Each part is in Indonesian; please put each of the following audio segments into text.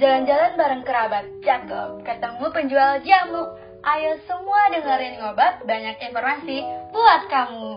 Jalan-jalan bareng kerabat, cakep. Ketemu penjual jamu. Ayo semua dengerin ngobat, banyak informasi buat kamu.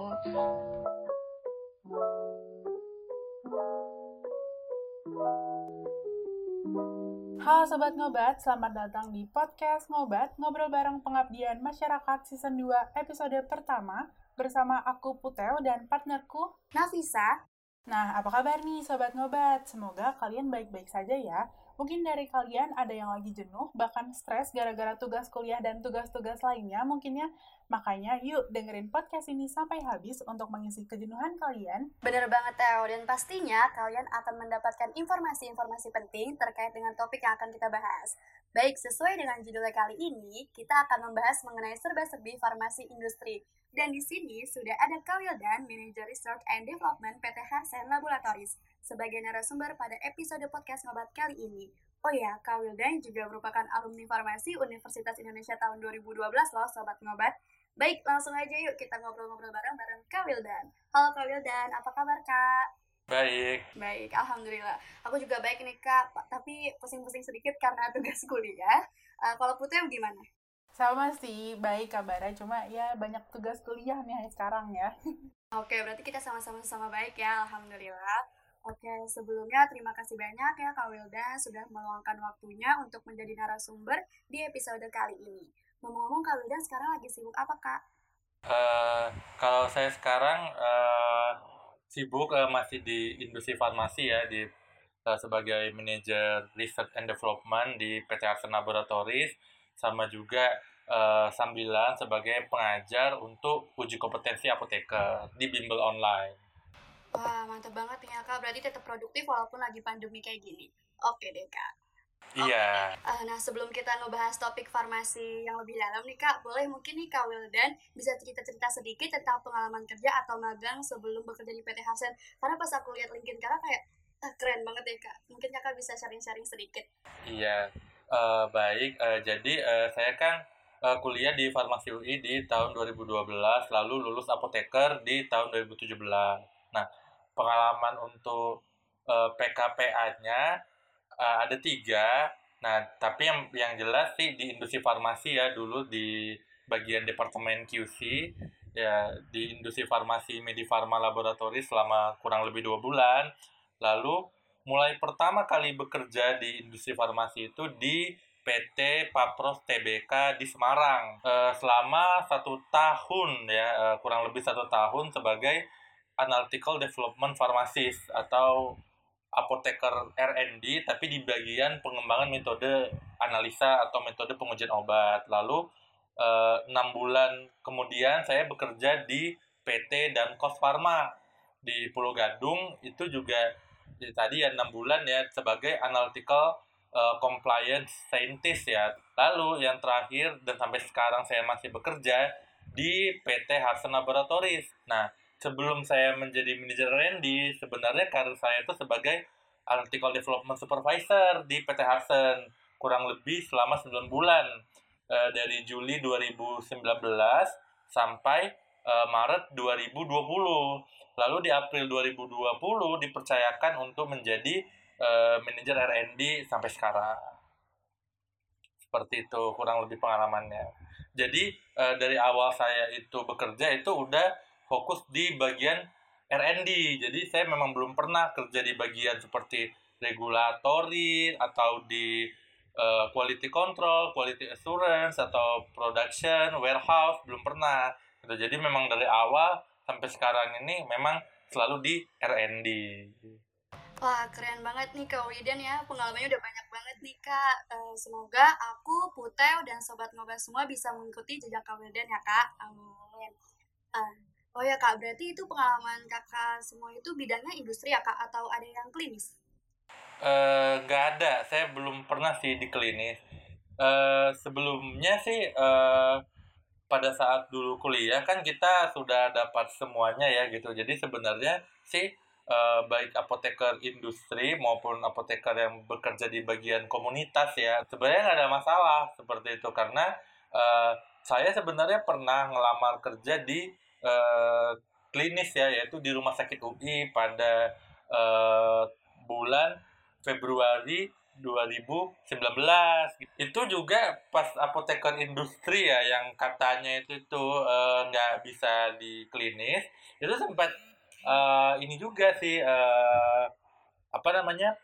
Halo Sobat Ngobat, selamat datang di podcast Ngobat, ngobrol bareng pengabdian masyarakat season 2 episode pertama bersama aku Putel dan partnerku Nafisa. Nah, apa kabar nih Sobat Ngobat? Semoga kalian baik-baik saja ya. Mungkin dari kalian ada yang lagi jenuh, bahkan stres gara-gara tugas kuliah dan tugas-tugas lainnya mungkin ya. Makanya yuk dengerin podcast ini sampai habis untuk mengisi kejenuhan kalian. Bener banget Teo, dan pastinya kalian akan mendapatkan informasi-informasi penting terkait dengan topik yang akan kita bahas. Baik, sesuai dengan judulnya kali ini, kita akan membahas mengenai serba-serbi farmasi industri. Dan di sini sudah ada Kawildan, Manager Research and Development PT Harsen Laboratories, sebagai narasumber pada episode podcast ngobat kali ini. Oh ya, Kawildan juga merupakan alumni farmasi Universitas Indonesia tahun 2012 loh, Sobat Ngobat. Baik, langsung aja yuk kita ngobrol-ngobrol bareng-bareng Kawildan. Halo Kawildan, apa kabar Kak? Baik. Baik, Alhamdulillah. Aku juga baik nih Kak, tapi pusing-pusing sedikit karena tugas kuliah. Uh, kalau Putih gimana? Sama sih, baik kabarnya, cuma ya banyak tugas kuliah nih sekarang ya. Oke, berarti kita sama-sama sama baik ya, Alhamdulillah. Oke, sebelumnya terima kasih banyak ya Kak Wilda sudah meluangkan waktunya untuk menjadi narasumber di episode kali ini. Ngomong-ngomong Kak Wilda sekarang lagi sibuk apa Kak? Uh, kalau saya sekarang uh, sibuk uh, masih di industri farmasi ya, di uh, sebagai manajer research and development di PT Arsen Laboratories sama juga uh, sambilan sebagai pengajar untuk uji kompetensi apoteker di bimbel online. Wah, mantap banget ya Kak. Berarti tetap produktif walaupun lagi pandemi kayak gini. Oke deh Kak. Iya. Uh, nah, sebelum kita ngebahas topik farmasi yang lebih dalam nih Kak, boleh mungkin nih Kak Wildan bisa cerita-cerita sedikit tentang pengalaman kerja atau magang sebelum bekerja di PT Hasen. Karena pas aku lihat LinkedIn Kakak kayak ah, keren banget ya Kak. Mungkin Kakak bisa sharing-sharing sedikit. Iya. Uh, baik, uh, jadi uh, saya kan uh, kuliah di Farmasi UI di tahun 2012, lalu lulus apoteker di tahun 2017. Nah, pengalaman untuk uh, PKPA-nya uh, ada tiga. Nah, tapi yang yang jelas sih di industri farmasi ya dulu di bagian departemen QC ya di industri farmasi Medifarma Laboratory selama kurang lebih dua bulan. Lalu mulai pertama kali bekerja di industri farmasi itu di PT Papros TBK di Semarang e, selama satu tahun ya e, kurang lebih satu tahun sebagai analytical development pharmacist atau apoteker R&D tapi di bagian pengembangan metode analisa atau metode pengujian obat lalu enam e, bulan kemudian saya bekerja di PT dan Kos Pharma di Pulau Gadung itu juga jadi tadi ya enam bulan ya sebagai analytical uh, compliance scientist ya. Lalu yang terakhir dan sampai sekarang saya masih bekerja di PT Harsen Laboratories. Nah, sebelum saya menjadi manajer R&D, sebenarnya karir saya itu sebagai analytical development supervisor di PT Harsen kurang lebih selama 9 bulan uh, dari Juli 2019 sampai uh, Maret 2020. Lalu di April 2020 dipercayakan untuk menjadi uh, manajer R&D sampai sekarang. Seperti itu kurang lebih pengalamannya. Jadi uh, dari awal saya itu bekerja itu udah fokus di bagian R&D. Jadi saya memang belum pernah kerja di bagian seperti regulatory atau di uh, quality control, quality assurance atau production, warehouse belum pernah. Gitu. Jadi memang dari awal sampai sekarang ini memang selalu di R&D. Wah, keren banget nih Kak Widan ya. Pengalamannya udah banyak banget nih Kak. Uh, semoga aku, Putew, dan Sobat Ngobat semua bisa mengikuti jejak Kak Widan ya Kak. Amin. Uh, oh ya Kak, berarti itu pengalaman Kakak semua itu bidangnya industri ya Kak? Atau ada yang klinis? Uh, gak ada, saya belum pernah sih di klinis. Uh, sebelumnya sih uh, pada saat dulu kuliah kan kita sudah dapat semuanya ya gitu. Jadi sebenarnya sih uh, baik apoteker industri maupun apoteker yang bekerja di bagian komunitas ya sebenarnya nggak ada masalah seperti itu karena uh, saya sebenarnya pernah ngelamar kerja di uh, klinis ya yaitu di rumah sakit UI pada uh, bulan Februari 2019 itu juga pas apoteker industri ya yang katanya itu tuh nggak uh, bisa di klinis itu sempat uh, ini juga sih uh, apa namanya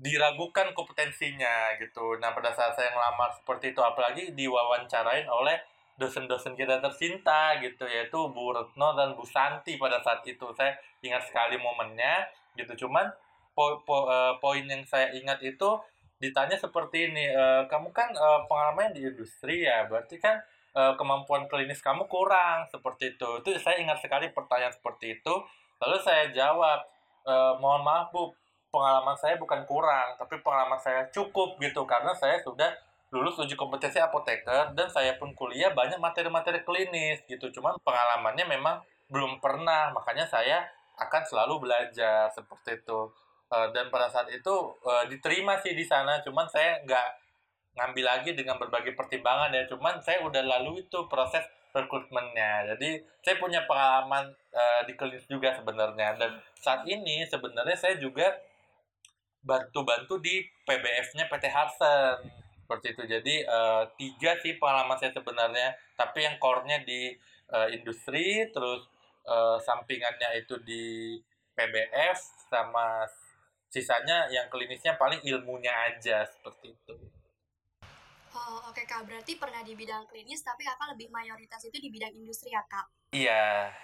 diragukan kompetensinya gitu. Nah pada saat saya ngelamar seperti itu apalagi diwawancarain oleh dosen-dosen kita tercinta gitu yaitu Bu Retno dan Bu Santi pada saat itu. Saya ingat sekali momennya gitu. Cuman po, po, uh, poin yang saya ingat itu ditanya seperti ini uh, kamu kan uh, pengalamannya di industri ya berarti kan uh, kemampuan klinis kamu kurang seperti itu. Itu saya ingat sekali pertanyaan seperti itu. Lalu saya jawab uh, mohon maaf Bu pengalaman saya bukan kurang tapi pengalaman saya cukup gitu. Karena saya sudah lulus uji kompetensi apoteker dan saya pun kuliah banyak materi-materi klinis gitu. Cuman pengalamannya memang belum pernah. Makanya saya akan selalu belajar seperti itu. Uh, dan pada saat itu uh, diterima sih di sana. Cuman saya nggak ngambil lagi dengan berbagai pertimbangan ya. Cuman saya udah lalu itu proses rekrutmennya. Jadi saya punya pengalaman uh, di klinis juga sebenarnya. Dan saat ini sebenarnya saya juga bantu-bantu di PBF-nya PT Harsen seperti itu jadi uh, tiga sih pengalaman saya sebenarnya tapi yang core-nya di uh, industri terus uh, sampingannya itu di PBF sama sisanya yang klinisnya paling ilmunya aja seperti itu. Oh, oke okay, Kak. Berarti pernah di bidang klinis tapi Kakak lebih mayoritas itu di bidang industri ya, Kak? Iya.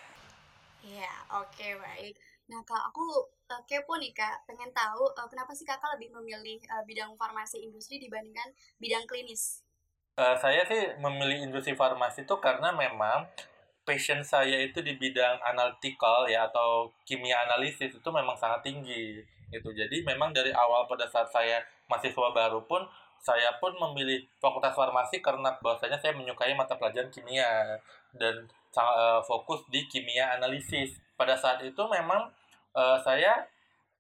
Iya, oke okay, baik. Nah, Kak, aku uh, kepo nih, Kak. Pengen tahu uh, kenapa sih Kakak lebih memilih uh, bidang farmasi industri dibandingkan bidang klinis? Uh, saya sih memilih industri farmasi itu karena memang passion saya itu di bidang analytical ya atau kimia analisis itu memang sangat tinggi gitu. Jadi memang dari awal pada saat saya mahasiswa baru pun saya pun memilih fakultas farmasi karena bahwasanya saya menyukai mata pelajaran kimia dan uh, fokus di kimia analisis. Pada saat itu memang uh, saya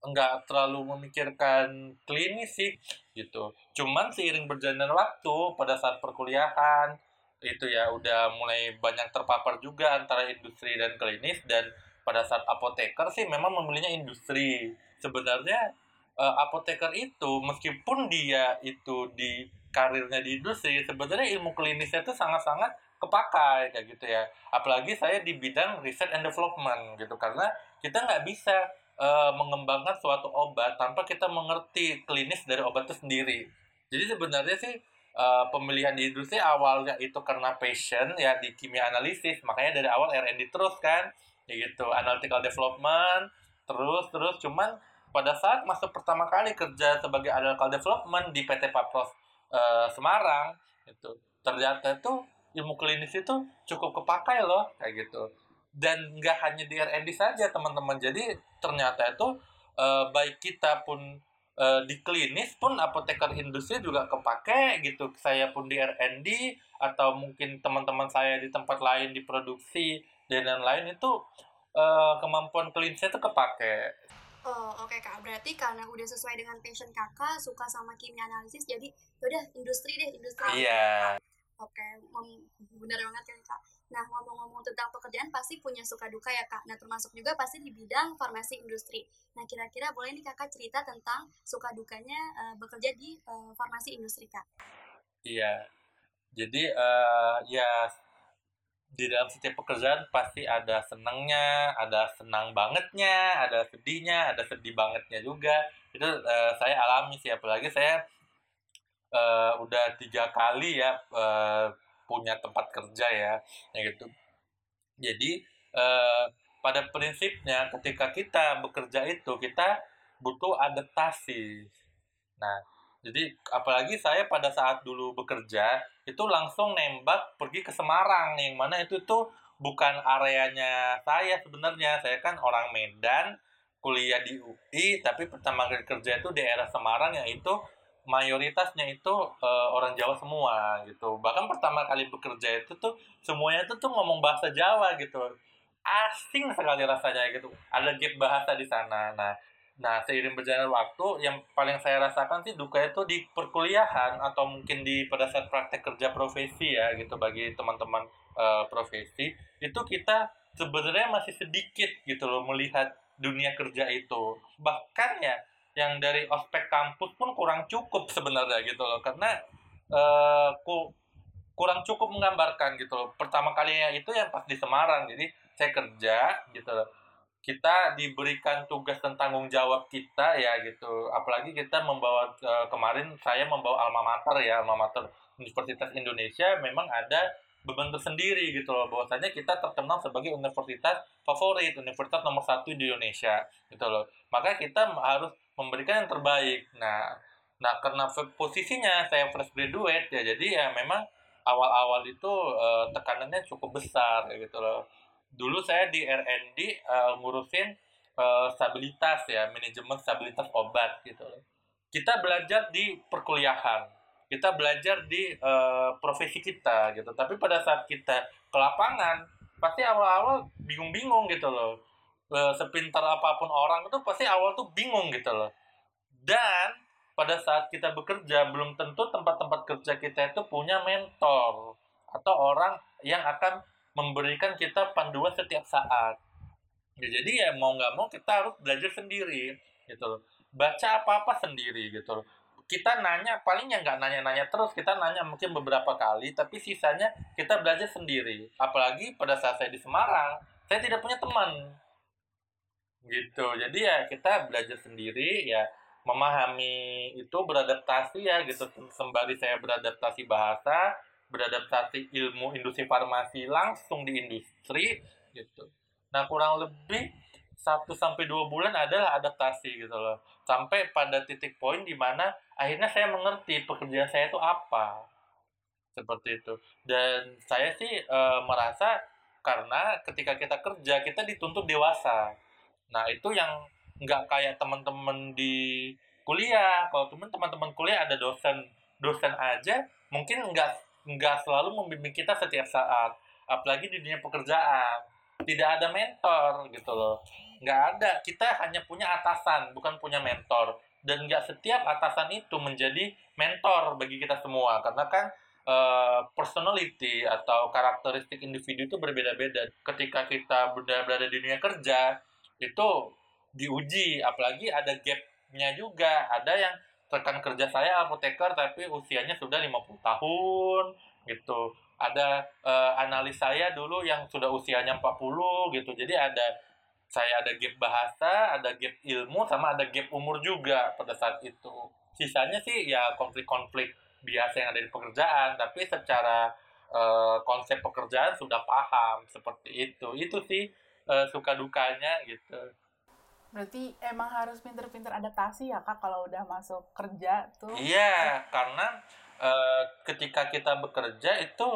nggak terlalu memikirkan klinis sih gitu. Cuman seiring berjalannya waktu pada saat perkuliahan itu ya udah mulai banyak terpapar juga antara industri dan klinis dan pada saat apoteker sih memang memilihnya industri. Sebenarnya uh, apoteker itu meskipun dia itu di karirnya di industri sebenarnya ilmu klinisnya itu sangat-sangat kepakai kayak gitu ya. Apalagi saya di bidang research and development gitu. Karena kita nggak bisa uh, mengembangkan suatu obat tanpa kita mengerti klinis dari obat itu sendiri. Jadi sebenarnya sih uh, pemilihan di industri awalnya itu karena passion ya di kimia analisis. Makanya dari awal R&D terus kan ya gitu. Analytical development terus terus. Cuman pada saat masuk pertama kali kerja sebagai analytical development di PT Papros uh, Semarang itu ternyata itu ilmu klinis itu cukup kepakai loh kayak gitu dan nggak hanya di R&D saja teman-teman jadi ternyata itu uh, baik kita pun uh, di klinis pun apoteker industri juga kepake gitu saya pun di R&D atau mungkin teman-teman saya di tempat lain di produksi dan lain-lain itu uh, kemampuan klinisnya itu kepake Oh, oke okay, Kak. Berarti karena udah sesuai dengan passion Kakak, suka sama kimia analisis, jadi udah industri deh, industri. Iya. Oke, okay, benar banget kan Kak. Nah, ngomong-ngomong tentang pekerjaan pasti punya suka duka ya Kak. Nah, termasuk juga pasti di bidang farmasi industri. Nah, kira-kira boleh nih Kakak cerita tentang suka dukanya uh, bekerja di uh, farmasi industri Kak? Iya. Jadi uh, ya di dalam setiap pekerjaan pasti ada senangnya, ada senang bangetnya, ada sedihnya, ada sedih bangetnya juga. Itu uh, saya alami sih, apalagi saya uh, udah tiga kali ya uh, punya tempat kerja ya, ya gitu. Jadi uh, pada prinsipnya ketika kita bekerja itu kita butuh adaptasi. Nah, jadi apalagi saya pada saat dulu bekerja itu langsung nembak pergi ke Semarang yang mana itu tuh bukan areanya saya sebenarnya. Saya kan orang Medan, kuliah di UI tapi pertama kali kerja itu daerah Semarang yang itu mayoritasnya itu uh, orang Jawa semua gitu. Bahkan pertama kali bekerja itu tuh semuanya itu tuh ngomong bahasa Jawa gitu. Asing sekali rasanya gitu. Ada gap bahasa di sana. Nah, Nah, seiring berjalan waktu, yang paling saya rasakan sih duka itu di perkuliahan atau mungkin di pada saat praktek kerja profesi ya gitu bagi teman-teman uh, profesi itu kita sebenarnya masih sedikit gitu loh melihat dunia kerja itu bahkan ya yang dari ospek kampus pun kurang cukup sebenarnya gitu loh. Karena uh, ku, kurang cukup menggambarkan gitu loh. Pertama kalinya itu yang pas di Semarang. Jadi saya kerja gitu loh. Kita diberikan tugas dan tanggung jawab kita ya gitu. Apalagi kita membawa uh, kemarin saya membawa alma mater ya. Alma mater Universitas Indonesia memang ada beban tersendiri gitu loh. Bahwasanya kita terkenal sebagai universitas favorit universitas nomor satu di Indonesia gitu loh. Maka kita harus memberikan yang terbaik. Nah nah karena posisinya saya fresh graduate ya jadi ya memang awal-awal itu uh, tekanannya cukup besar gitu loh. Dulu saya di R&D uh, ngurusin uh, stabilitas ya manajemen stabilitas obat gitu loh. Kita belajar di perkuliahan kita belajar di uh, profesi kita gitu. Tapi pada saat kita ke lapangan pasti awal-awal bingung-bingung gitu loh sepintar apa pun orang itu pasti awal tuh bingung gitu loh. Dan pada saat kita bekerja belum tentu tempat-tempat kerja kita itu punya mentor atau orang yang akan memberikan kita panduan setiap saat. Ya, jadi ya mau nggak mau kita harus belajar sendiri gitu loh. Baca apa-apa sendiri gitu loh. Kita nanya paling ya nggak nanya-nanya terus kita nanya mungkin beberapa kali tapi sisanya kita belajar sendiri. Apalagi pada saat saya di Semarang saya tidak punya teman gitu. Jadi ya kita belajar sendiri ya memahami itu beradaptasi ya gitu. Sembari saya beradaptasi bahasa beradaptasi ilmu industri farmasi langsung di industri gitu. Nah kurang lebih satu sampai dua bulan adalah adaptasi gitu loh. Sampai pada titik poin di mana akhirnya saya mengerti pekerjaan saya itu apa. Seperti itu. Dan saya sih e, merasa karena ketika kita kerja kita dituntut dewasa nah itu yang nggak kayak teman-teman di kuliah. Kalau teman teman-teman kuliah ada dosen dosen aja mungkin nggak nggak selalu membimbing kita setiap saat apalagi di dunia pekerjaan. Tidak ada mentor gitu loh. Nggak ada. Kita hanya punya atasan bukan punya mentor. Dan nggak setiap atasan itu menjadi mentor bagi kita semua. Karena kan uh, personality atau karakteristik individu itu berbeda-beda. Ketika kita berada, berada di dunia kerja itu diuji apalagi ada gapnya juga ada yang rekan kerja saya apoteker tapi usianya sudah 50 tahun gitu ada uh, analis saya dulu yang sudah usianya 40 gitu jadi ada saya ada gap bahasa, ada gap ilmu, sama ada gap umur juga pada saat itu. Sisanya sih ya konflik-konflik biasa yang ada di pekerjaan, tapi secara uh, konsep pekerjaan sudah paham seperti itu. Itu sih uh, suka dukanya gitu. Berarti emang harus pinter-pinter adaptasi ya kak kalau udah masuk kerja tuh? Iya, karena uh, ketika kita bekerja itu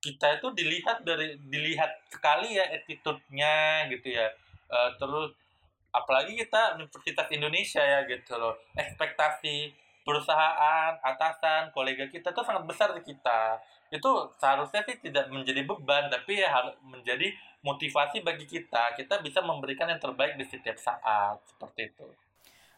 kita itu dilihat dari dilihat sekali ya attitude-nya gitu ya uh, terus apalagi kita Universitas Indonesia ya gitu loh ekspektasi perusahaan atasan kolega kita tuh sangat besar di kita itu seharusnya sih tidak menjadi beban tapi ya harus menjadi motivasi bagi kita. Kita bisa memberikan yang terbaik di setiap saat seperti itu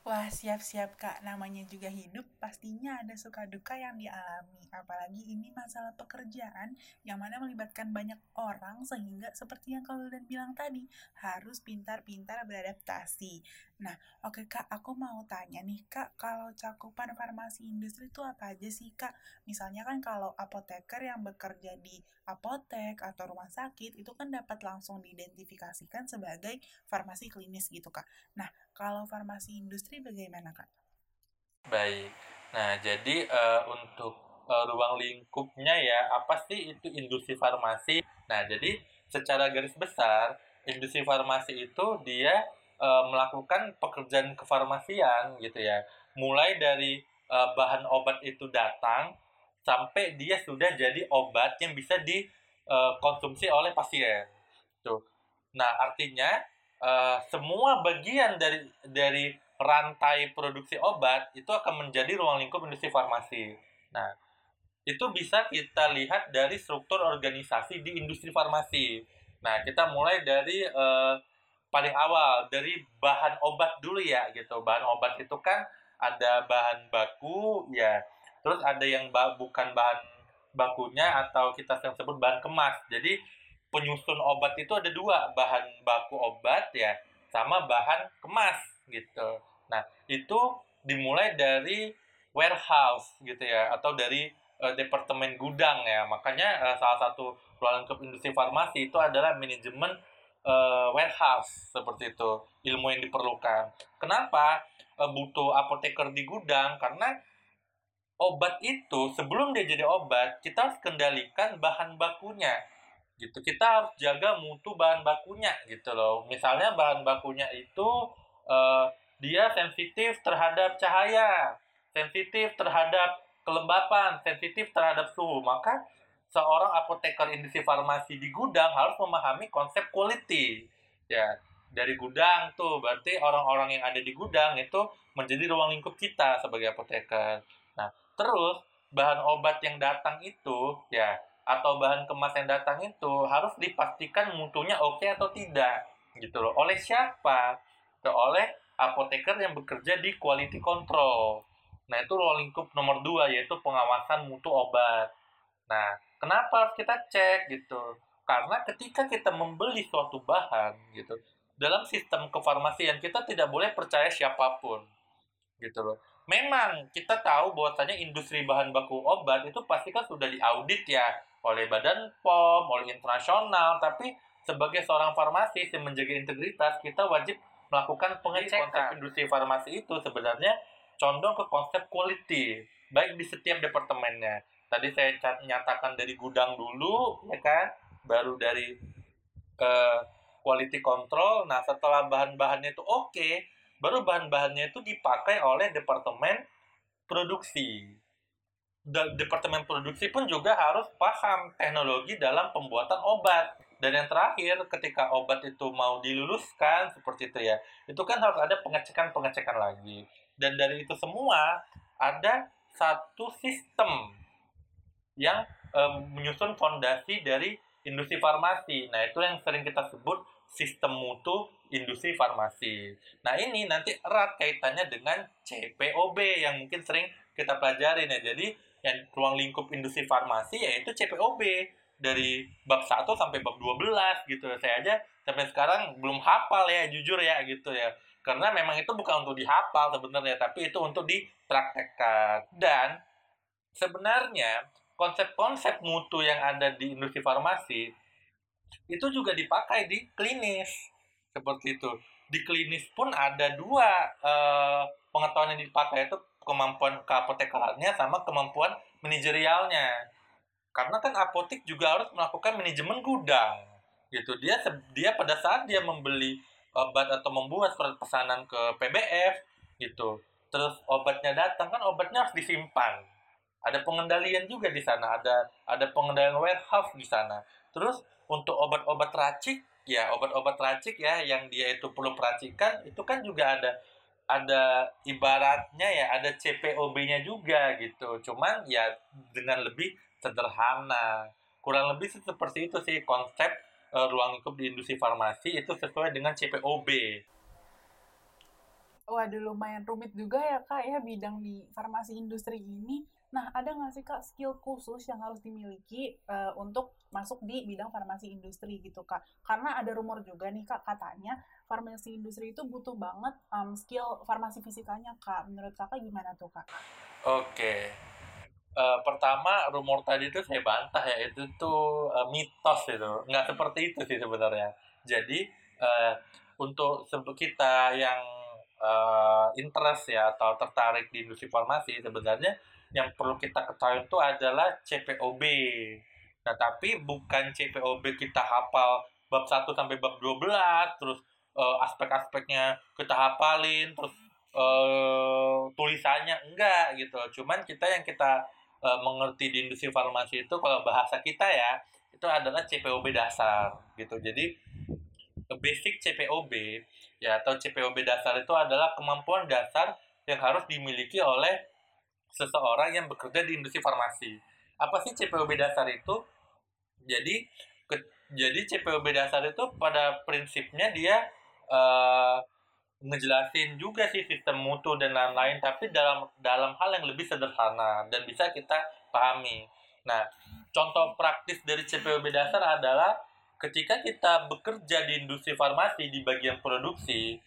Wah, siap-siap Kak. Namanya juga hidup, pastinya ada suka duka yang dialami. Apalagi ini masalah pekerjaan yang mana melibatkan banyak orang sehingga seperti yang kalian bilang tadi, harus pintar-pintar beradaptasi. Nah, oke Kak, aku mau tanya nih Kak, kalau cakupan farmasi industri itu apa aja sih Kak? Misalnya kan kalau apoteker yang bekerja di apotek atau rumah sakit itu kan dapat langsung diidentifikasikan sebagai farmasi klinis gitu Kak. Nah, kalau farmasi industri bagaimana Kak? Baik. Nah, jadi uh, untuk uh, ruang lingkupnya ya, apa sih itu industri farmasi? Nah, jadi secara garis besar, industri farmasi itu dia e, melakukan pekerjaan kefarmasian gitu ya mulai dari e, bahan obat itu datang sampai dia sudah jadi obat yang bisa dikonsumsi oleh pasien tuh nah artinya e, semua bagian dari dari rantai produksi obat itu akan menjadi ruang lingkup industri farmasi. Nah itu bisa kita lihat dari struktur organisasi di industri farmasi. Nah, kita mulai dari uh, paling awal dari bahan obat dulu ya gitu. Bahan obat itu kan ada bahan baku ya. Terus ada yang ba bukan bahan bakunya atau kita yang sebut bahan kemas. Jadi penyusun obat itu ada dua bahan baku obat ya sama bahan kemas gitu. Nah, itu dimulai dari warehouse gitu ya atau dari uh, departemen gudang ya. Makanya uh, salah satu lingkup industri farmasi itu adalah manajemen uh, warehouse seperti itu, ilmu yang diperlukan. Kenapa uh, butuh apoteker di gudang? Karena obat itu sebelum dia jadi obat, kita harus kendalikan bahan bakunya gitu. Kita harus jaga mutu bahan bakunya gitu loh. Misalnya bahan bakunya itu uh, dia sensitif terhadap cahaya sensitif terhadap kelembapan sensitif terhadap suhu. Maka seorang apoteker industri farmasi di gudang harus memahami konsep quality. Ya dari gudang tuh. Berarti orang-orang yang ada di gudang itu menjadi ruang lingkup kita sebagai apoteker. Nah terus bahan obat yang datang itu ya atau bahan kemas yang datang itu harus dipastikan mutunya oke atau tidak gitu loh. Oleh siapa? Oleh apoteker yang bekerja di quality control. Nah itu ruang lingkup nomor dua yaitu pengawasan mutu obat. Nah kenapa harus kita cek gitu? Karena ketika kita membeli suatu bahan gitu dalam sistem kefarmasian kita tidak boleh percaya siapa pun gitu loh. Memang kita tahu bahwasanya industri bahan baku obat itu pasti kan sudah diaudit ya oleh Badan POM, oleh internasional, tapi sebagai seorang farmasi yang menjaga integritas, kita wajib melakukan pengecekan. Konsep industri farmasi itu sebenarnya condong ke konsep quality, baik di setiap departemennya. Tadi saya nyatakan dari gudang dulu, ya kan, baru dari uh, quality control. Nah, setelah bahan-bahannya itu oke, okay, baru bahan-bahannya itu dipakai oleh departemen produksi departemen produksi pun juga harus paham teknologi dalam pembuatan obat. Dan yang terakhir, ketika obat itu mau diluluskan seperti itu ya, itu kan harus ada pengecekan-pengecekan lagi. Dan dari itu semua ada satu sistem yang um, menyusun fondasi dari industri farmasi. Nah, itu yang sering kita sebut sistem mutu industri farmasi. Nah, ini nanti erat kaitannya dengan CPOB yang mungkin sering kita pelajarin ya. Jadi, yang ruang lingkup industri farmasi yaitu CPOB dari bab 1 sampai bab 12 gitu. Saya aja sampai sekarang belum hafal ya jujur ya gitu ya. Karena memang itu bukan untuk dihafal sebenarnya tapi itu untuk dipraktekkan. Dan sebenarnya konsep-konsep mutu yang ada di industri farmasi itu juga dipakai di klinis seperti itu. Di klinis pun ada dua uh, pengetahuan yang dipakai itu kemampuan keapotekerannya sama kemampuan manajerialnya. Karena kan apotek juga harus melakukan manajemen gudang. Gitu. Dia dia pada saat dia membeli obat atau membuat surat pesanan ke PBF gitu. Terus obatnya datang kan obatnya harus disimpan. Ada pengendalian juga di sana, ada ada pengendalian warehouse di sana. Terus untuk obat-obat racik ya obat-obat racik ya yang dia itu perlu peracikan itu kan juga ada ada ibaratnya ya ada CPOB-nya juga gitu. Cuman ya dengan lebih sederhana. Kurang lebih seperti itu sih konsep uh, ruang lingkup di industri farmasi itu sesuai dengan CPOB. Waduh lumayan rumit juga ya kak ya bidang di farmasi industri ini. Nah, ada nggak sih Kak skill khusus yang harus dimiliki uh, untuk masuk di bidang farmasi industri gitu Kak? Karena ada rumor juga nih Kak, katanya farmasi industri itu butuh banget um, skill farmasi fisikanya Kak. Menurut Kakak gimana tuh Kak? Oke. Uh, pertama, rumor tadi itu saya bantah ya, itu tuh uh, mitos itu. Nggak seperti itu sih sebenarnya. Jadi, uh, untuk kita yang uh, interest ya atau tertarik di industri farmasi sebenarnya yang perlu kita ketahui itu adalah CPOB. Nah, tapi bukan CPOB kita hafal bab 1 sampai bab 12, terus uh, aspek-aspeknya kita hafalin, terus uh, tulisannya enggak gitu. Cuman kita yang kita uh, mengerti di industri farmasi itu kalau bahasa kita ya, itu adalah CPOB dasar gitu. Jadi basic CPOB ya atau CPOB dasar itu adalah kemampuan dasar yang harus dimiliki oleh seseorang yang bekerja di industri farmasi. Apa sih CPOB dasar itu? Jadi ke, jadi CPOB dasar itu pada prinsipnya dia uh, ngejelasin juga sih sistem mutu dan lain-lain tapi dalam dalam hal yang lebih sederhana dan bisa kita pahami. Nah, contoh praktis dari CPOB dasar adalah ketika kita bekerja di industri farmasi di bagian produksi,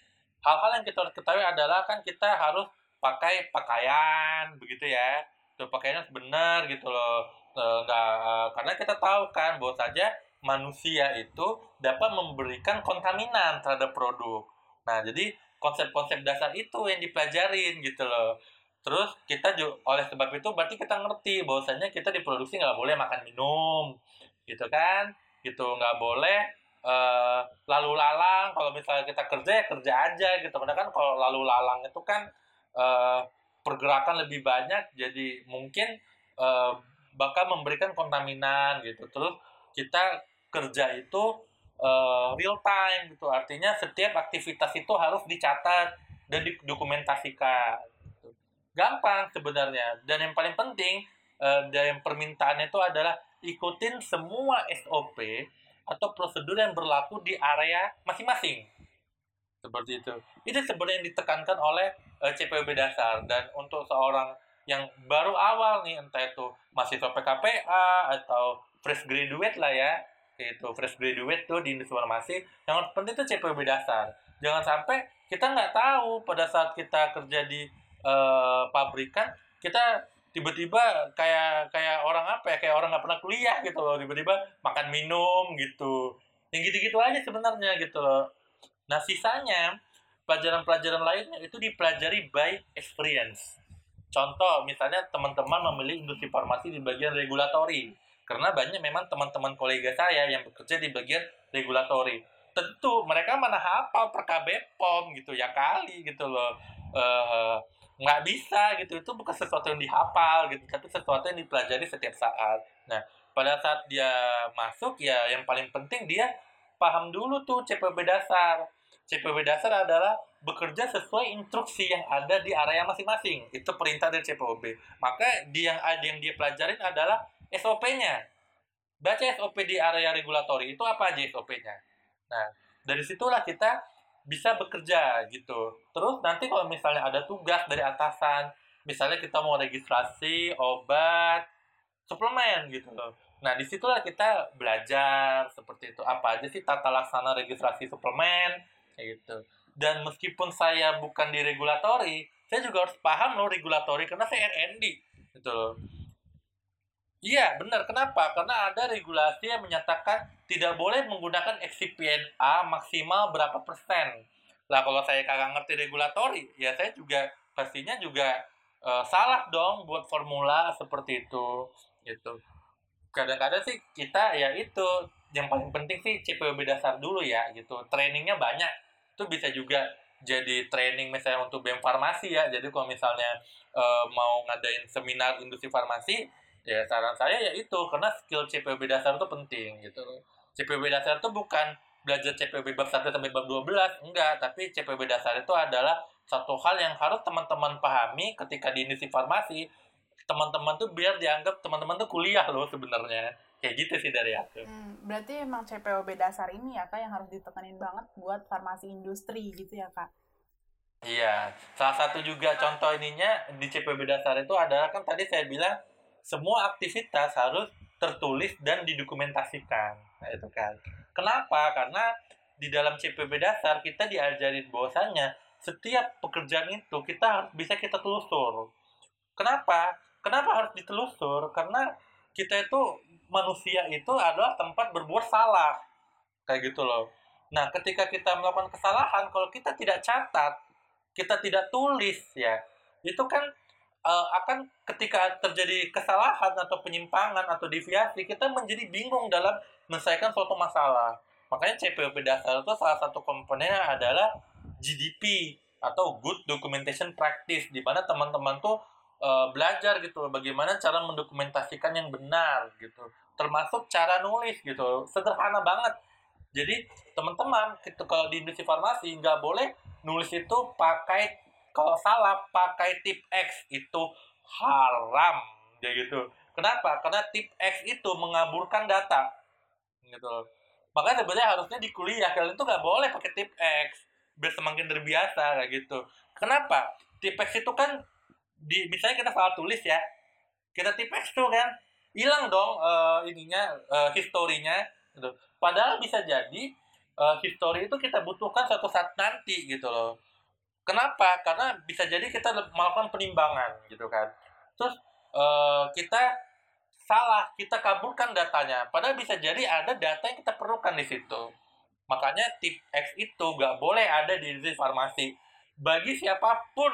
hal-hal yang kita harus ketahui adalah kan kita harus pakai pakaian begitu ya. Tuh pakaiannya benar gitu loh. Enggak karena kita tahu kan bahwa saja manusia itu dapat memberikan kontaminan terhadap produk. Nah, jadi konsep-konsep dasar itu yang dipelajarin gitu loh. Terus kita juga oleh sebab itu berarti kita ngerti bahwasanya kita diproduksi nggak boleh makan minum, gitu kan? Gitu nggak boleh uh, lalu lalang. Kalau misalnya kita kerja ya kerja aja gitu. Karena kan kalau lalu lalang itu kan uh, pergerakan lebih banyak, jadi mungkin uh, bakal memberikan kontaminan gitu. Terus kita kerja itu uh, real time gitu. Artinya setiap aktivitas itu harus dicatat dan didokumentasikan. Gampang sebenarnya. Dan yang paling penting uh, dari permintaannya itu adalah ikutin semua SOP atau prosedur yang berlaku di area masing-masing. Seperti itu. Itu sebenarnya yang ditekankan oleh uh, eh, CPB dasar. Dan untuk seorang yang baru awal nih entah itu mahasiswa PKPA atau fresh graduate lah ya itu fresh graduate tuh di industri farmasi yang penting itu CPB dasar. Jangan sampai kita nggak tahu pada saat kita kerja di uh, pabrikan kita tiba-tiba kayak kayak orang apa ya kayak orang nggak pernah kuliah gitu loh. Tiba-tiba makan minum gitu. Yang gitu-gitu aja sebenarnya gitu loh. Nah sisanya pelajaran-pelajaran lainnya itu dipelajari by experience. Contoh misalnya teman-teman memilih industri farmasi di bagian regulatori karena banyak memang teman-teman kolega saya yang bekerja di bagian regulatori. Tentu mereka mana hafal per KBPOM gitu ya kali gitu loh. Uh, nggak bisa gitu. Itu bukan sesuatu yang dihafal gitu tapi sesuatu yang dipelajari setiap saat. Nah pada saat dia masuk ya yang paling penting dia paham dulu tuh CPB dasar. CPB dasar adalah bekerja sesuai instruksi yang ada di area masing-masing. Itu perintah dari CPB maka dia yang ada yang dia pelajarin adalah SOP-nya baca SOP di area regulatori itu apa aja SOP-nya nah dari situlah kita bisa bekerja gitu. Terus nanti kalau misalnya ada tugas dari atasan, misalnya kita mau registrasi obat, suplemen gitu loh. Nah, di situlah kita belajar seperti itu. Apa aja sih tata laksana registrasi suplemen, gitu. Dan meskipun saya bukan di regulatori, saya juga harus paham loh regulatori karena saya RND gitu loh. Iya, benar. Kenapa? Karena ada regulasi yang menyatakan tidak boleh menggunakan excipient A maksimal berapa persen. Lah kalau saya kagak ngerti regulatori, ya saya juga pastinya juga uh, salah dong buat formula seperti itu. Gitu. Kadang-kadang sih kita ya itu yang paling penting sih CPOB dasar dulu ya gitu. Trainingnya banyak. Itu bisa juga jadi training misalnya untuk BEM farmasi ya. Jadi kalau misalnya uh, mau ngadain seminar industri farmasi, ya saran saya ya itu karena skill CPB dasar itu penting gitu. CPB dasar itu bukan belajar CPB bab 1 sampai bab 12 enggak tapi CPB dasar itu adalah satu hal yang harus teman-teman pahami ketika di industri farmasi. Teman-teman tuh biar dianggap teman-teman tuh kuliah loh sebenarnya. Kayak gitu sih dari aku. Hmm, berarti emang CPOB dasar ini ya kak yang harus ditekenin banget buat farmasi industri gitu ya kak? Iya, salah satu juga contoh ininya di CPB dasar itu adalah kan tadi saya bilang semua aktivitas harus tertulis dan didokumentasikan. Nah, itu kan. Kenapa? Karena di dalam CPB dasar kita diajarin bahwasanya setiap pekerjaan itu kita harus bisa kita telusur. Kenapa? Kenapa harus ditelusur? Karena kita itu manusia itu adalah tempat berbuat salah. Kayak gitu loh. Nah, ketika kita melakukan kesalahan, kalau kita tidak catat, kita tidak tulis ya, itu kan uh, akan ketika terjadi kesalahan atau penyimpangan atau deviasi kita menjadi bingung dalam menyelesaikan suatu masalah. Makanya CPOP dasar itu salah satu komponennya adalah GDP atau Good Documentation Practice di mana teman-teman tuh uh, belajar gitu bagaimana cara mendokumentasikan yang benar gitu. Termasuk cara nulis gitu. Sederhana banget. Jadi teman-teman kalau di industri farmasi nggak boleh nulis itu pakai kalau salah pakai tip X itu haram. Ya gitu. Kenapa? Karena tip X itu mengaburkan data. Gitu makanya sebenarnya harusnya di kuliah kalian tuh nggak boleh pakai tip X biar semakin terbiasa kayak gitu. Kenapa? Tip X itu kan di misalnya kita salah tulis ya kita tip X tuh kan hilang dong uh, ininya uh, historinya gitu. padahal bisa jadi uh, history itu kita butuhkan suatu saat nanti gitu loh kenapa? Karena bisa jadi kita melakukan penimbangan gitu kan. Terus uh, kita salah kita kabulkan datanya. Padahal bisa jadi ada data yang kita perlukan di situ. Makanya tip X itu nggak boleh ada di farmasi. Bagi siapa pun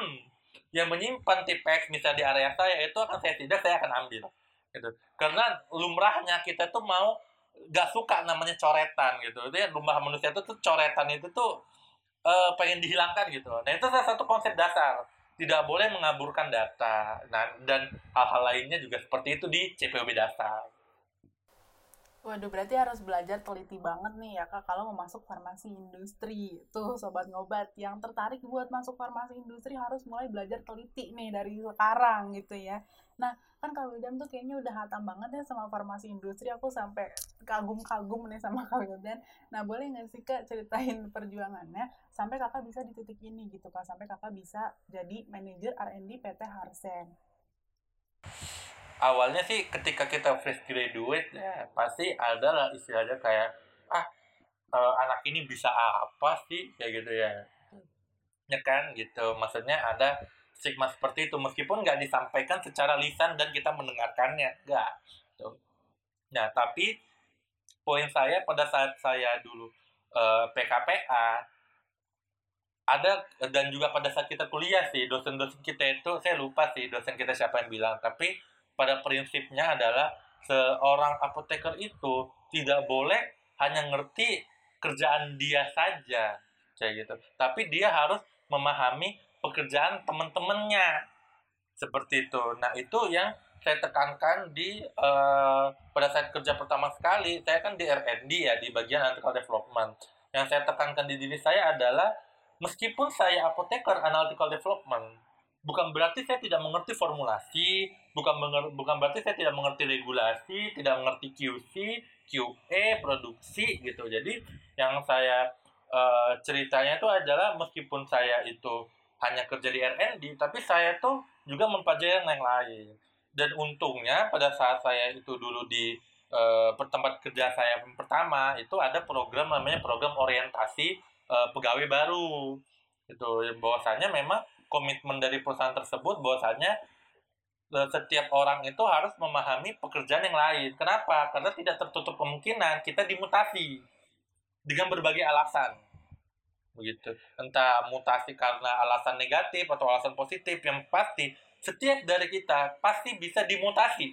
yang menyimpan tip X misalnya di area saya itu akan saya tidak saya akan ambil gitu. Karena lumrahnya kita tuh mau gak suka namanya coretan gitu. Itu lumrah manusia itu tuh coretan itu tuh uh, pengen dihilangkan gitu nah itu salah satu konsep dasar tidak boleh mengaburkan data nah, dan hal-hal lainnya juga seperti itu di CPOB dasar. Waduh, berarti harus belajar teliti banget nih ya kak kalau mau masuk farmasi industri. Tuh sobat ngobat yang tertarik buat masuk farmasi industri harus mulai belajar teliti nih dari sekarang gitu ya. Nah, kan Kak Wildan tuh kayaknya udah hatam banget ya sama farmasi industri. Aku sampai kagum-kagum nih sama Kak Wildan. Nah, boleh nggak sih Kak ceritain perjuangannya sampai kakak bisa di titik ini gitu Kak. Sampai kakak bisa jadi manajer R&D PT Harsen awalnya sih ketika kita fresh graduate ya pasti ada lah istilahnya kayak ah uh, anak ini bisa apa sih kayak gitu ya ya kan gitu maksudnya ada stigma seperti itu meskipun nggak disampaikan secara lisan dan kita mendengarkannya nggak gitu. nah tapi poin saya pada saat saya dulu eh, PKPA ada dan juga pada saat kita kuliah sih dosen-dosen kita itu saya lupa sih dosen kita siapa yang bilang tapi pada prinsipnya adalah seorang apoteker itu tidak boleh hanya ngerti kerjaan dia saja kayak gitu tapi dia harus memahami pekerjaan teman-temannya seperti itu. Nah itu yang saya tekankan di uh, pada saat kerja pertama sekali saya kan di R&D ya di bagian analytical development. Yang saya tekankan di diri saya adalah meskipun saya apoteker analytical development bukan berarti saya tidak mengerti formulasi, bukan bukan berarti saya tidak mengerti regulasi, tidak mengerti QC, QE, produksi gitu. Jadi yang saya uh, ceritanya itu adalah meskipun saya itu hanya kerja di R&D, tapi saya tuh juga mempelajari yang lain. Dan untungnya pada saat saya itu dulu di uh, tempat kerja saya pertama itu ada program namanya program orientasi uh, pegawai baru. Itu bahwasanya memang komitmen dari perusahaan tersebut bahwasanya e, setiap orang itu harus memahami pekerjaan yang lain. Kenapa? Karena tidak tertutup kemungkinan kita dimutasi dengan berbagai alasan. Begitu. Entah mutasi karena alasan negatif atau alasan positif yang pasti setiap dari kita pasti bisa dimutasi.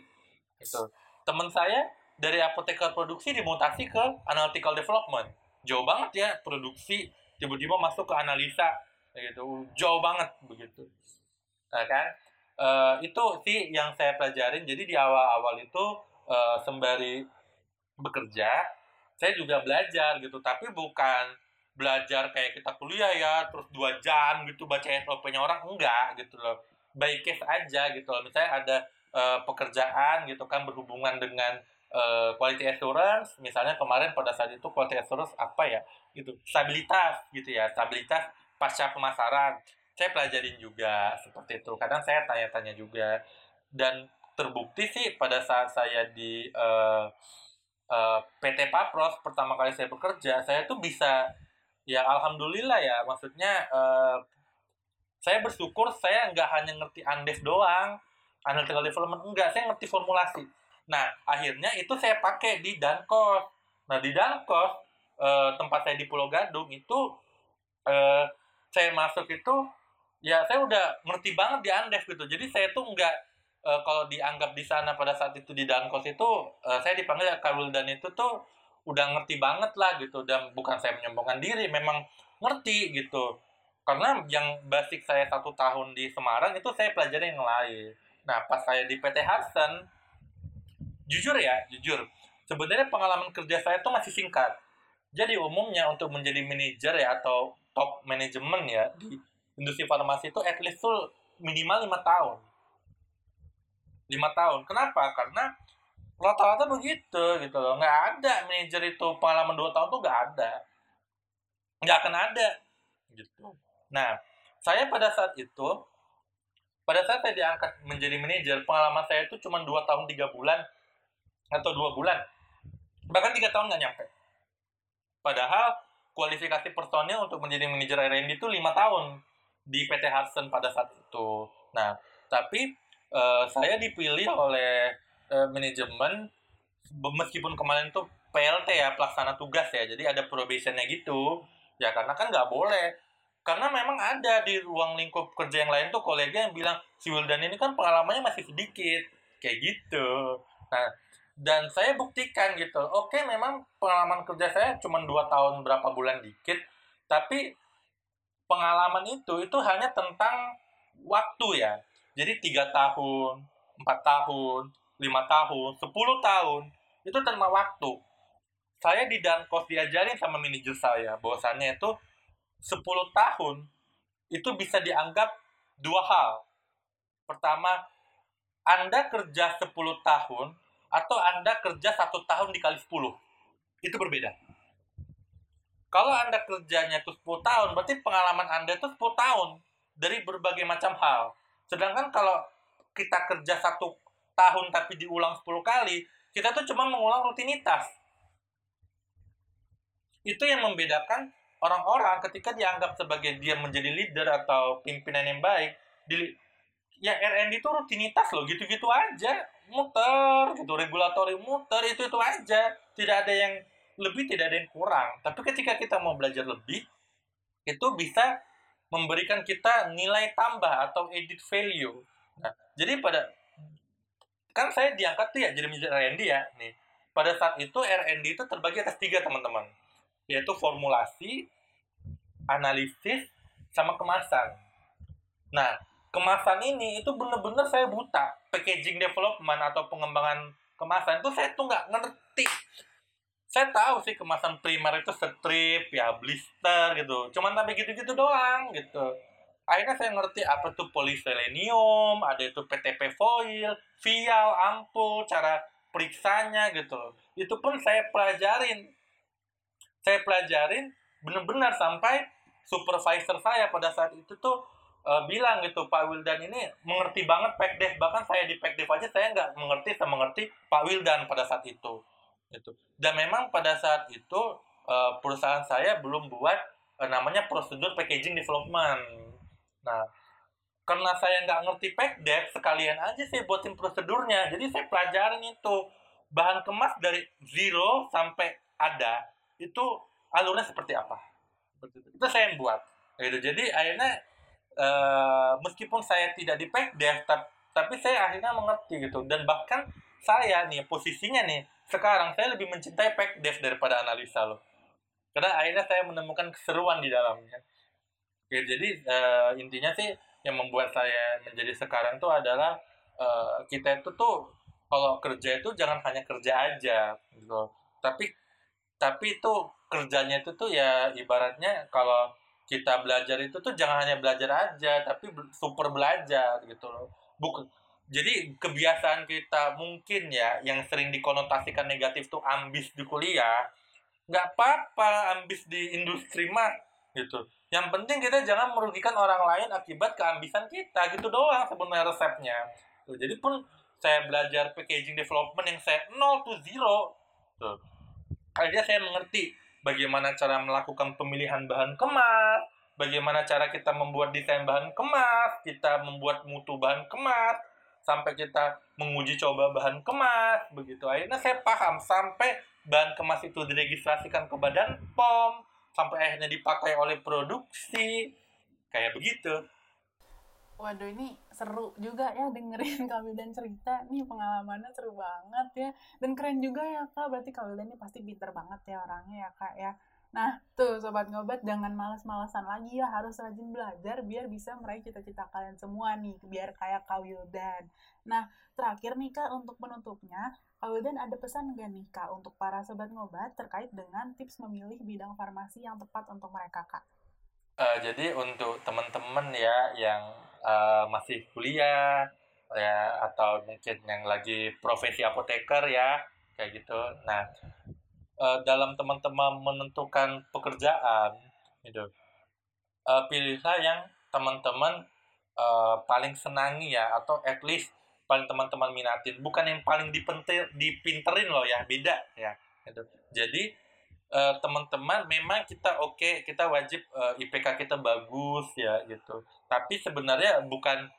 Itu. Teman saya dari apoteker produksi dimutasi ke analytical development. Jauh banget ya produksi tiba-tiba masuk ke analisa gitu jauh banget begitu nah, kan uh, itu sih yang saya pelajarin jadi di awal-awal itu uh, sembari bekerja saya juga belajar gitu tapi bukan belajar kayak kita kuliah ya terus dua jam gitu baca SOP-nya orang enggak gitu loh. By case aja gitu loh. Misalnya ada uh, pekerjaan gitu kan berhubungan dengan uh, quality assurance misalnya kemarin pada saat itu quality assurance apa ya? Itu stabilitas gitu ya stabilitas pasca pemasaran. Saya pelajarin juga seperti itu kadang saya tanya-tanya juga. Dan terbukti sih pada saat saya di uh, uh, PT Papros pertama kali saya bekerja saya tuh bisa ya alhamdulillah ya. Maksudnya uh, saya bersyukur saya nggak hanya ngerti Andes doang analytical development enggak. Saya ngerti formulasi. Nah akhirnya itu saya pakai di Dankos. Nah di Dankos uh, tempat saya di Pulau Gadung itu uh, saya masuk itu ya saya udah ngerti banget di Andes gitu. Jadi saya tuh nggak e, kalau dianggap di sana pada saat itu di Dankos itu e, saya dipanggil Karul dan itu tuh udah ngerti banget lah gitu dan bukan saya menyombongkan diri memang ngerti gitu. Karena yang basic saya satu tahun di Semarang itu saya pelajari yang lain. Nah pas saya di PT Hudson jujur ya jujur sebenarnya pengalaman kerja saya tuh masih singkat. Jadi umumnya untuk menjadi manajer ya atau top manajemen ya di industri farmasi itu at least tuh minimal lima tahun. Lima tahun. Kenapa? Karena rata-rata begitu gitu loh. Nggak ada manajer itu pengalaman dua tahun tuh nggak ada. Nggak akan ada gitu. Nah saya pada saat itu pada saat saya diangkat menjadi manajer pengalaman saya itu cuma dua tahun tiga bulan atau dua bulan. Bahkan tiga tahun nggak nyampe. Padahal kualifikasi personil untuk menjadi manajer R&D itu lima tahun di PT Hudson pada saat itu. Nah tapi uh, saya dipilih oleh uh, manajemen meskipun kemarin tuh PLT ya pelaksana tugas ya jadi ada probationnya gitu. Ya karena kan nggak boleh. Karena memang ada di ruang lingkup kerja yang lain tuh kolega yang bilang si Wildan ini kan pengalamannya masih sedikit. Kayak gitu. Nah dan saya buktikan gitu. Oke memang pengalaman kerja saya cuma dua tahun berapa bulan dikit tapi pengalaman itu itu hanya tentang waktu ya. Jadi tiga tahun empat tahun lima tahun sepuluh tahun itu tentang waktu saya di Dankos diajarin sama manajer saya bahwasannya itu 10 tahun itu bisa dianggap dua hal. Pertama, Anda kerja 10 tahun atau Anda kerja satu tahun dikali 10. Itu berbeda. Kalau Anda kerjanya itu 10 tahun, berarti pengalaman Anda itu 10 tahun dari berbagai macam hal. Sedangkan kalau kita kerja satu tahun tapi diulang 10 kali, kita tuh cuma mengulang rutinitas. Itu yang membedakan orang-orang ketika dianggap sebagai dia menjadi leader atau pimpinan yang baik di ya R&D itu rutinitas loh gitu-gitu aja. Muter gitu regulatori muter itu itu aja. Tidak ada yang lebih tidak ada yang kurang. Tapi ketika kita mau belajar lebih itu bisa memberikan kita nilai tambah atau edit value. Nah jadi pada kan saya diangkat tuh ya jadi manajer R&D ya nih pada saat itu R&D itu terbagi atas tiga teman-teman yaitu formulasi, analisis, sama kemasan. Nah, kemasan ini itu bener-bener saya buta. Packaging development atau pengembangan kemasan itu saya tuh nggak ngerti. Saya tahu sih kemasan primer itu strip, ya blister gitu. Cuman tapi gitu-gitu doang gitu. Akhirnya saya ngerti apa itu poliselenium, ada itu PTP foil, vial, ampul, cara periksanya gitu. Itu pun saya pelajarin. Saya pelajarin benar-benar sampai supervisor saya pada saat itu tuh uh, bilang gitu Pak Wildan ini mengerti banget PECDEV bahkan saya di PECDEV aja saya nggak mengerti sama mengerti Pak Wildan pada saat itu gitu. Dan memang pada saat itu uh, perusahaan saya belum buat uh, namanya prosedur packaging development nah karena saya nggak ngerti PECDEV sekalian aja saya buatin prosedurnya. Jadi saya pelajarin itu. Bahan kemas dari zero sampai ada itu alurnya seperti apa? Itu saya yang buat gitu. Jadi akhirnya uh, meskipun saya tidak di Pekdev tapi saya akhirnya mengerti gitu. Dan bahkan saya nih posisinya nih sekarang saya lebih mencintai Pekdev daripada analisa loh. Karena akhirnya saya menemukan keseruan di dalamnya ya, jadi uh, intinya sih yang membuat saya menjadi sekarang tuh adalah uh, kita itu tuh kalau kerja itu jangan hanya kerja aja gitu. Tapi tapi itu kerjanya itu tuh ya ibaratnya kalau kita belajar itu tuh jangan hanya belajar aja tapi super belajar gitu loh. Bukan jadi kebiasaan kita mungkin ya yang sering dikonotasikan negatif tuh ambis di kuliah nggak apa-apa ambis di industri mah gitu yang penting kita jangan merugikan orang lain akibat keambisan kita gitu doang sebenarnya resepnya. Tuh jadi pun saya belajar packaging development yang saya nol to zero. Tuh akhirnya saya mengerti bagaimana cara melakukan pemilihan bahan kemas, bagaimana cara kita membuat desain bahan kemas, kita membuat mutu bahan kemas, sampai kita menguji coba bahan kemas, begitu. Akhirnya saya paham sampai bahan kemas itu diregistrasikan ke badan POM, sampai akhirnya dipakai oleh produksi, kayak begitu. Waduh ini seru juga ya dengerin Kak Wildan cerita. Nih pengalamannya seru banget ya. Dan keren juga ya Kak. Berarti Wildan ini pasti pinter banget ya orangnya ya Kak ya. Nah, tuh Sobat Ngobat jangan males-malesan lagi ya. Harus rajin belajar biar bisa meraih cita-cita kalian semua nih. Biar kayak Kak Wildan. Nah, terakhir nih Kak untuk penutupnya. Kak Wildan ada pesan gak nih Kak untuk para Sobat Ngobat terkait dengan tips memilih bidang farmasi yang tepat untuk mereka Kak? Uh, jadi untuk teman-teman ya yang uh, masih kuliah ya atau mungkin yang lagi profesi apoteker ya kayak gitu. Nah, uh, dalam teman-teman menentukan pekerjaan gitu, uh, pilihlah yang teman-teman uh, paling senangi ya atau at least paling teman-teman minatin, bukan yang paling dipentir, dipinterin loh ya, beda ya. gitu. Jadi uh, teman-teman memang kita oke okay, kita wajib uh, IPK kita bagus ya gitu. Tapi sebenarnya bukan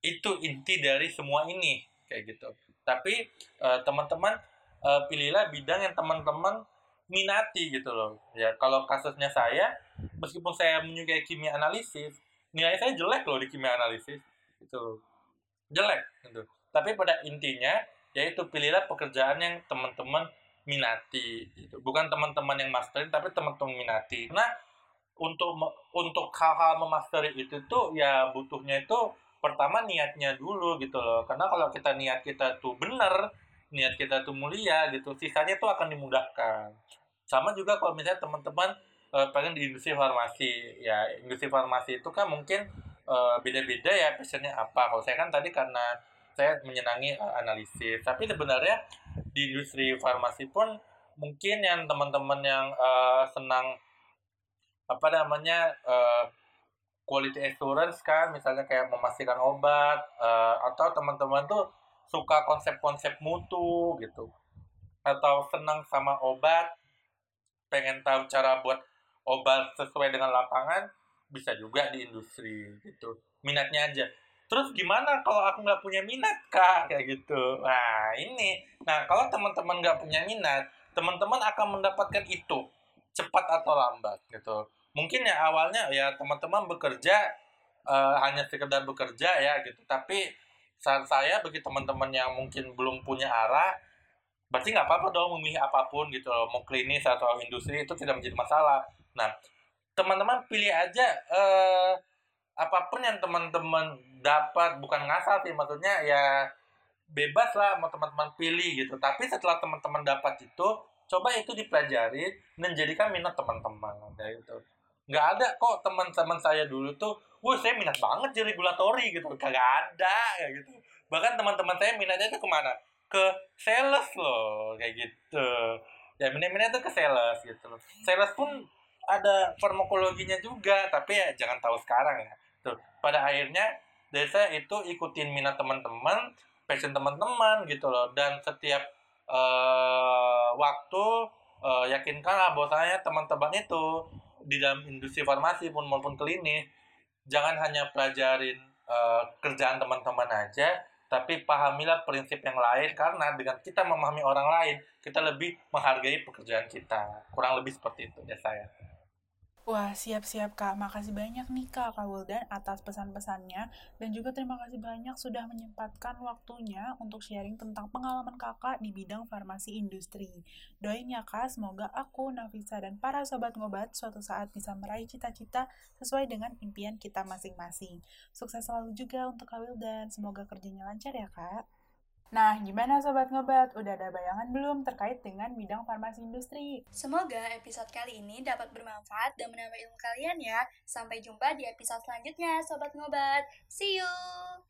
itu inti dari semua ini kayak gitu. Tapi uh, teman-teman uh, pilihlah bidang yang teman-teman minati gitu loh. Ya kalau kasusnya saya meskipun saya menyukai kimia analisis nilai saya jelek loh di kimia analisis itu jelek gitu. Tapi pada intinya yaitu pilihlah pekerjaan yang teman-teman minati gitu. bukan teman-teman yang masterin tapi teman-teman minati. Nah untuk untuk hal-hal memasteri itu tuh ya butuhnya itu pertama niatnya dulu gitu loh. Karena kalau kita niat kita tuh bener niat kita tuh mulia gitu sisanya tuh akan dimudahkan sama juga kalau misalnya teman-teman uh, pengen di industri farmasi. Ya industri farmasi itu kan mungkin uh, beda-beda ya passionnya apa. Kalau saya kan tadi karena saya menyenangi uh, analisis. Tapi sebenarnya di industri farmasi pun mungkin yang teman-teman yang uh, senang apa namanya uh, quality assurance kan misalnya kayak memastikan obat uh, atau teman-teman tuh suka konsep-konsep mutu gitu. Atau senang sama obat pengen tahu cara buat obat sesuai dengan lapangan bisa juga di industri gitu. Minatnya aja. Terus gimana kalau aku nggak punya minat kak? Kayak gitu. Nah ini. Nah kalau teman-teman nggak punya minat teman-teman akan mendapatkan itu cepat atau lambat gitu. Mungkin ya awalnya ya teman-teman bekerja uh, hanya sekedar bekerja ya gitu. Tapi saat saya bagi teman-teman yang mungkin belum punya arah berarti nggak apa-apa dong memilih apa pun gitu loh mau klinis atau industri itu tidak menjadi masalah. Nah teman-teman pilih aja uh, apa pun yang teman-teman dapat bukan ngasal sih maksudnya ya bebas lah mau teman-teman pilih gitu. Tapi setelah teman-teman dapat itu coba itu dipelajari dan jadikan minat teman-teman kayak gitu. Nggak ada kok teman-teman saya dulu tuh wah saya minat banget jadi regulatori gitu. Kagak ada kayak gitu. Bahkan teman-teman saya minatnya itu ke mana ke sales loh kayak gitu. Ya minat-minat itu ke sales gitu loh. Sales pun ada farmakologinya juga tapi ya jangan tahu sekarang ya. Tuh pada akhirnya desa itu ikutin minat teman-teman passion teman-teman gitu loh. Dan setiap uh, waktu uh, yakinkanlah bahwasanya teman-teman itu di dalam industri farmasi pun maupun klinis jangan hanya pelajarin uh, kerjaan teman-teman aja tapi pahamilah prinsip yang lain karena dengan kita memahami orang lain kita lebih menghargai pekerjaan kita. Kurang lebih seperti itu ya saya Wah, siap-siap Kak. Makasih banyak nih Kak Kak Wildan atas pesan-pesannya. Dan juga terima kasih banyak sudah menyempatkan waktunya untuk sharing tentang pengalaman Kakak di bidang farmasi industri. Doain ya Kak, semoga aku, Nafisa, dan para sobat ngobat suatu saat bisa meraih cita-cita sesuai dengan impian kita masing-masing. Sukses selalu juga untuk Kak Wildan. Semoga kerjanya lancar ya Kak. Nah, gimana Sobat Ngobat? Udah ada bayangan belum terkait dengan bidang farmasi industri? Semoga episode kali ini dapat bermanfaat dan menambah ilmu kalian ya. Sampai jumpa di episode selanjutnya, Sobat Ngobat. See you!